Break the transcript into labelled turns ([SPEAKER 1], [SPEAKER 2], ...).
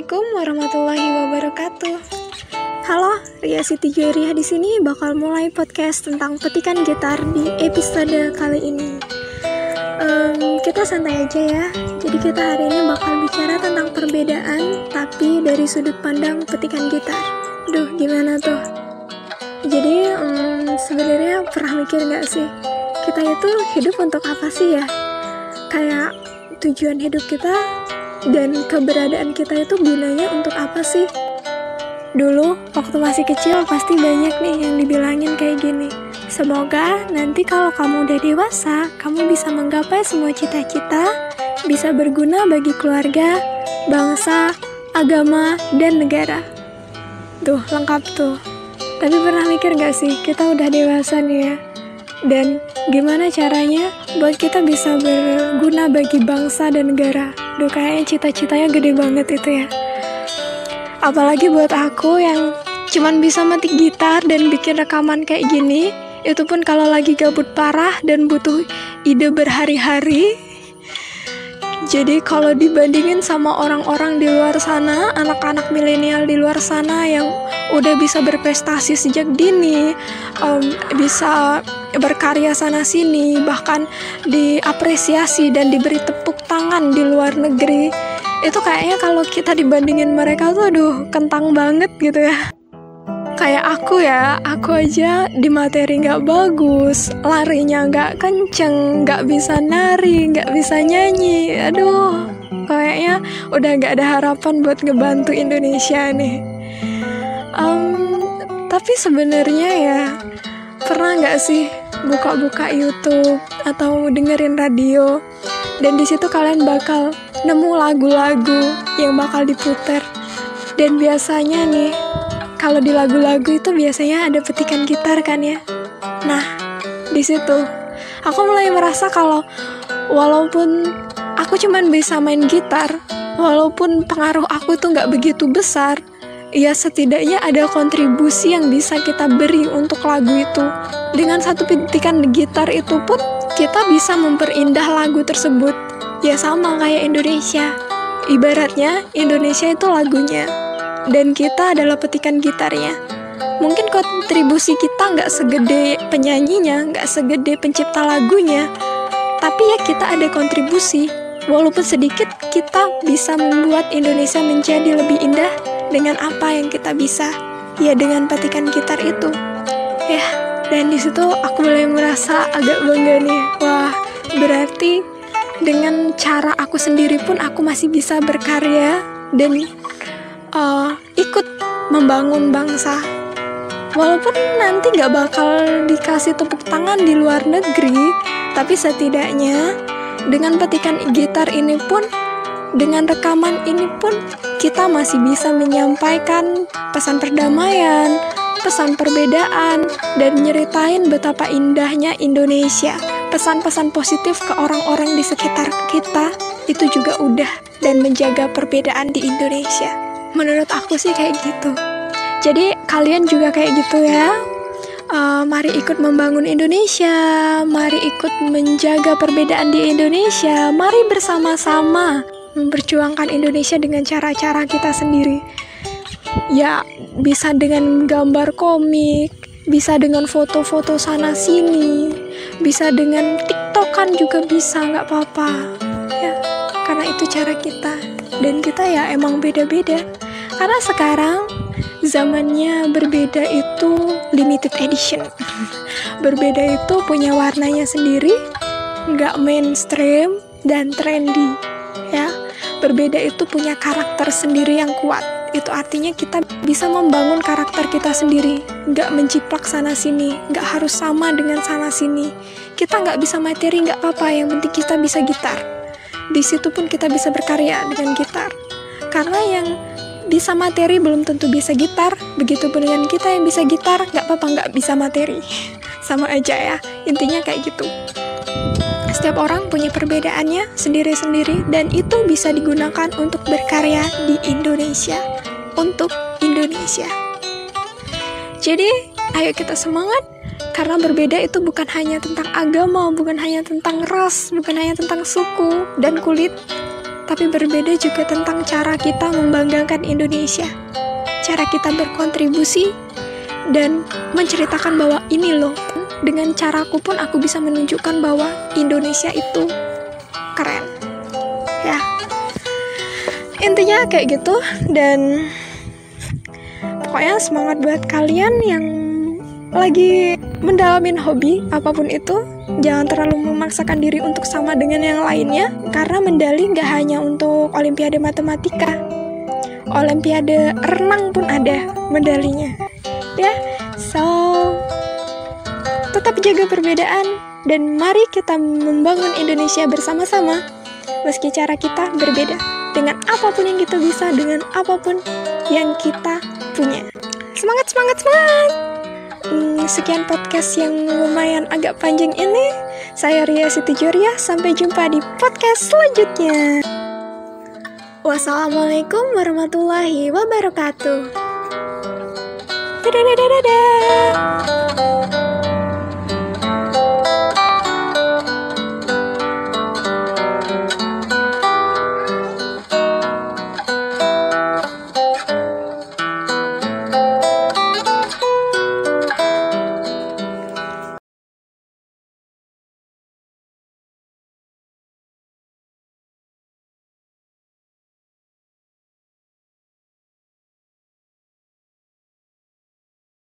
[SPEAKER 1] Assalamualaikum warahmatullahi wabarakatuh. Halo, Ria Siti di sini bakal mulai podcast tentang petikan gitar di episode kali ini. Um, kita santai aja ya. Jadi kita hari ini bakal bicara tentang perbedaan, tapi dari sudut pandang petikan gitar. Duh, gimana tuh? Jadi um, sebenarnya pernah mikir nggak sih, kita itu hidup untuk apa sih ya? Kayak tujuan hidup kita dan keberadaan kita itu gunanya untuk apa sih? Dulu, waktu masih kecil pasti banyak nih yang dibilangin kayak gini. Semoga nanti kalau kamu udah dewasa, kamu bisa menggapai semua cita-cita, bisa berguna bagi keluarga, bangsa, agama, dan negara. Tuh, lengkap tuh. Tapi pernah mikir gak sih, kita udah dewasa nih ya? Dan gimana caranya buat kita bisa berguna bagi bangsa dan negara? Duh kayaknya cita-citanya gede banget itu ya. Apalagi buat aku yang cuman bisa metik gitar dan bikin rekaman kayak gini, itu pun kalau lagi gabut parah dan butuh ide berhari-hari. Jadi kalau dibandingin sama orang-orang di luar sana, anak-anak milenial di luar sana yang udah bisa berprestasi sejak dini, um, bisa berkarya sana sini, bahkan diapresiasi dan diberi tepuk tangan di luar negeri, itu kayaknya kalau kita dibandingin mereka tuh aduh kentang banget gitu ya. Kayak aku ya, aku aja di materi nggak bagus, larinya nggak kenceng, nggak bisa nari, nggak bisa nyanyi, aduh, kayaknya udah nggak ada harapan buat ngebantu Indonesia nih. Um, tapi sebenarnya ya, pernah nggak sih buka-buka YouTube atau dengerin radio, dan di situ kalian bakal nemu lagu-lagu yang bakal diputer, dan biasanya nih kalau di lagu-lagu itu biasanya ada petikan gitar kan ya. Nah, di situ aku mulai merasa kalau walaupun aku cuman bisa main gitar, walaupun pengaruh aku itu nggak begitu besar, ya setidaknya ada kontribusi yang bisa kita beri untuk lagu itu. Dengan satu petikan gitar itu pun kita bisa memperindah lagu tersebut. Ya sama kayak Indonesia. Ibaratnya Indonesia itu lagunya dan kita adalah petikan gitarnya. Mungkin kontribusi kita nggak segede penyanyinya, nggak segede pencipta lagunya, tapi ya kita ada kontribusi. Walaupun sedikit, kita bisa membuat Indonesia menjadi lebih indah dengan apa yang kita bisa. Ya dengan petikan gitar itu. Ya, dan di situ aku mulai merasa agak bangga nih. Wah, berarti dengan cara aku sendiri pun aku masih bisa berkarya dan uh, ikut membangun bangsa. Walaupun nanti nggak bakal dikasih tepuk tangan di luar negeri, tapi setidaknya dengan petikan gitar ini pun, dengan rekaman ini pun, kita masih bisa menyampaikan pesan perdamaian, pesan perbedaan, dan nyeritain betapa indahnya Indonesia. Pesan-pesan positif ke orang-orang di sekitar kita itu juga udah dan menjaga perbedaan di Indonesia. Menurut aku sih kayak gitu. Jadi kalian juga kayak gitu ya. Uh, mari ikut membangun Indonesia, mari ikut menjaga perbedaan di Indonesia, mari bersama-sama memperjuangkan Indonesia dengan cara-cara kita sendiri. Ya, bisa dengan gambar komik, bisa dengan foto-foto sana sini, bisa dengan tiktokan juga bisa, nggak apa-apa. Ya, karena itu cara kita. Dan kita ya emang beda-beda. Karena sekarang zamannya berbeda itu limited edition. berbeda itu punya warnanya sendiri, nggak mainstream dan trendy. Ya, berbeda itu punya karakter sendiri yang kuat. Itu artinya kita bisa membangun karakter kita sendiri, nggak menciplak sana sini, nggak harus sama dengan sana sini. Kita nggak bisa materi nggak apa-apa, yang penting kita bisa gitar. Di situ pun kita bisa berkarya dengan gitar. Karena yang bisa materi belum tentu bisa gitar begitu pun dengan kita yang bisa gitar nggak apa-apa nggak bisa materi sama aja ya intinya kayak gitu setiap orang punya perbedaannya sendiri-sendiri dan itu bisa digunakan untuk berkarya di Indonesia untuk Indonesia jadi ayo kita semangat karena berbeda itu bukan hanya tentang agama bukan hanya tentang ras bukan hanya tentang suku dan kulit tapi berbeda juga tentang cara kita membanggakan Indonesia. Cara kita berkontribusi dan menceritakan bahwa ini loh, dengan caraku pun aku bisa menunjukkan bahwa Indonesia itu keren. Ya. Intinya kayak gitu dan pokoknya semangat buat kalian yang lagi mendalamin hobi apa pun itu jangan terlalu memaksakan diri untuk sama dengan yang lainnya karena mendali nggak hanya untuk olimpiade matematika olimpiade renang pun ada medalinya ya so tetap jaga perbedaan dan mari kita membangun Indonesia bersama-sama meski cara kita berbeda dengan apa pun yang kita bisa dengan apa pun yang kita punya semangat semangat semangat Hmm, sekian podcast yang lumayan agak panjang ini. Saya Ria Siti Joria. Sampai jumpa di podcast selanjutnya. Wassalamualaikum warahmatullahi wabarakatuh. Dadah, dadah, dadah.